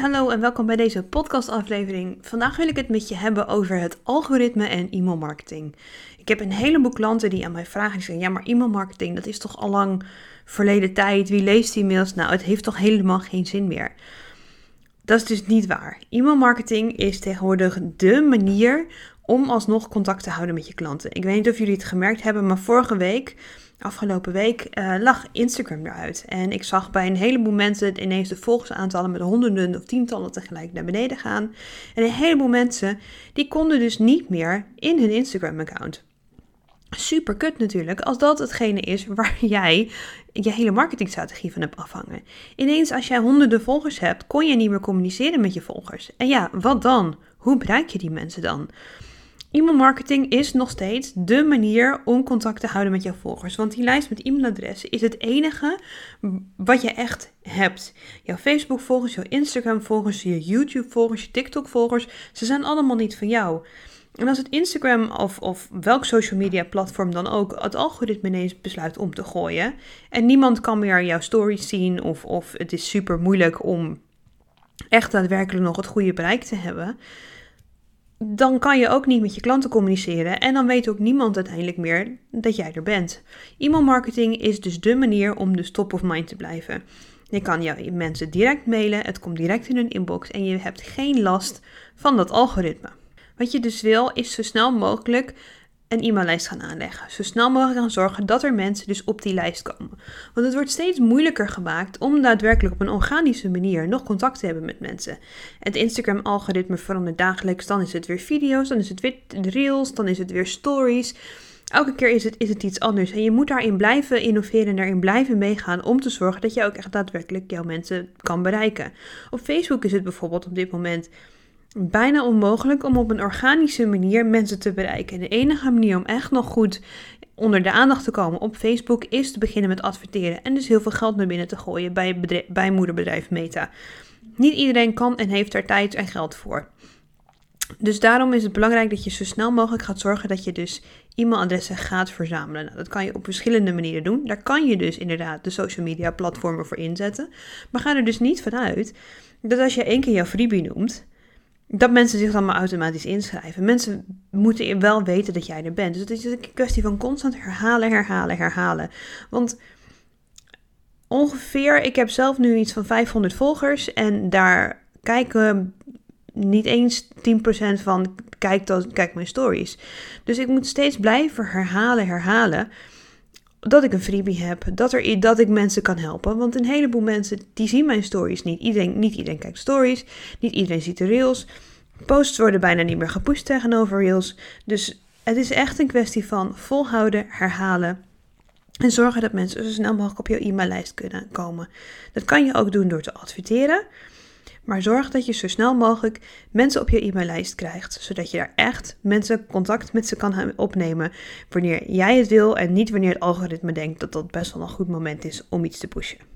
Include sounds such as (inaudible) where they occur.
Hallo en welkom bij deze podcastaflevering. Vandaag wil ik het met je hebben over het algoritme en e-mailmarketing. Ik heb een heleboel klanten die aan mij vragen, ja maar e-mailmarketing, dat is toch al lang verleden tijd, wie leest die mails? Nou, het heeft toch helemaal geen zin meer. Dat is dus niet waar. E-mailmarketing is tegenwoordig de manier om alsnog contact te houden met je klanten. Ik weet niet of jullie het gemerkt hebben, maar vorige week afgelopen week uh, lag Instagram eruit. En ik zag bij een heleboel mensen ineens de volgersaantallen met honderden of tientallen tegelijk naar beneden gaan. En een heleboel mensen die konden dus niet meer in hun Instagram-account. Super kut natuurlijk, als dat hetgene is waar (laughs) jij je hele marketingstrategie van hebt afhangen. Ineens als jij honderden volgers hebt, kon je niet meer communiceren met je volgers. En ja, wat dan? Hoe bereik je die mensen dan? E-mailmarketing is nog steeds de manier om contact te houden met jouw volgers. Want die lijst met e-mailadressen is het enige wat je echt hebt. Jouw Facebook-volgers, jouw Instagram-volgers, je YouTube-volgers, je TikTok-volgers, ze zijn allemaal niet van jou. En als het Instagram of, of welk social media platform dan ook het algoritme ineens besluit om te gooien en niemand kan meer jouw stories zien of, of het is super moeilijk om echt daadwerkelijk nog het goede bereik te hebben, dan kan je ook niet met je klanten communiceren en dan weet ook niemand uiteindelijk meer dat jij er bent. E-mailmarketing is dus de manier om dus top of mind te blijven. Je kan jouw mensen direct mailen, het komt direct in hun inbox en je hebt geen last van dat algoritme. Wat je dus wil is zo snel mogelijk een e-maillijst gaan aanleggen. Zo snel mogelijk gaan zorgen dat er mensen dus op die lijst komen. Want het wordt steeds moeilijker gemaakt om daadwerkelijk op een organische manier nog contact te hebben met mensen. Het Instagram-algoritme verandert dagelijks. Dan is het weer video's, dan is het weer reels, dan is het weer stories. Elke keer is het, is het iets anders. En je moet daarin blijven innoveren en daarin blijven meegaan om te zorgen dat je ook echt daadwerkelijk jouw mensen kan bereiken. Op Facebook is het bijvoorbeeld op dit moment bijna onmogelijk om op een organische manier mensen te bereiken. De enige manier om echt nog goed onder de aandacht te komen op Facebook is te beginnen met adverteren en dus heel veel geld naar binnen te gooien bij, bij moederbedrijf Meta. Niet iedereen kan en heeft daar tijd en geld voor. Dus daarom is het belangrijk dat je zo snel mogelijk gaat zorgen dat je dus e-mailadressen gaat verzamelen. Nou, dat kan je op verschillende manieren doen. Daar kan je dus inderdaad de social media platformen voor inzetten. Maar ga er dus niet vanuit dat als je één keer jouw freebie noemt, dat mensen zich dan maar automatisch inschrijven. Mensen moeten wel weten dat jij er bent. Dus het is een kwestie van constant herhalen, herhalen, herhalen. Want ongeveer, ik heb zelf nu iets van 500 volgers en daar kijken niet eens 10% van kijkt, kijkt mijn stories. Dus ik moet steeds blijven herhalen, herhalen dat ik een freebie heb, dat, er, dat ik mensen kan helpen. Want een heleboel mensen die zien mijn stories niet. Iedereen, niet iedereen kijkt stories, niet iedereen ziet de reels. Posts worden bijna niet meer gepusht tegenover reels. Dus het is echt een kwestie van volhouden, herhalen en zorgen dat mensen zo snel mogelijk op jouw e-maillijst kunnen komen. Dat kan je ook doen door te adverteren. Maar zorg dat je zo snel mogelijk mensen op je e-maillijst krijgt, zodat je daar echt mensen contact met ze kan opnemen wanneer jij het wil en niet wanneer het algoritme denkt dat dat best wel een goed moment is om iets te pushen.